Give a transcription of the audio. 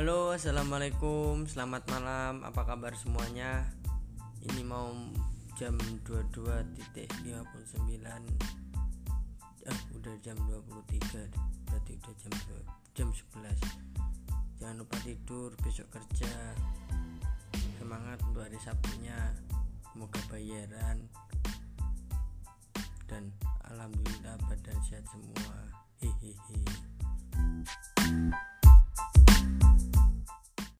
Halo, assalamualaikum, selamat malam. Apa kabar semuanya? Ini mau jam 22.59 Eh, udah jam 23 Berarti udah jam 2, jam 11 Jangan lupa tidur, besok kerja. Semangat untuk hari Sabtunya. Semoga bayaran. Dan Alhamdulillah badan sehat semua.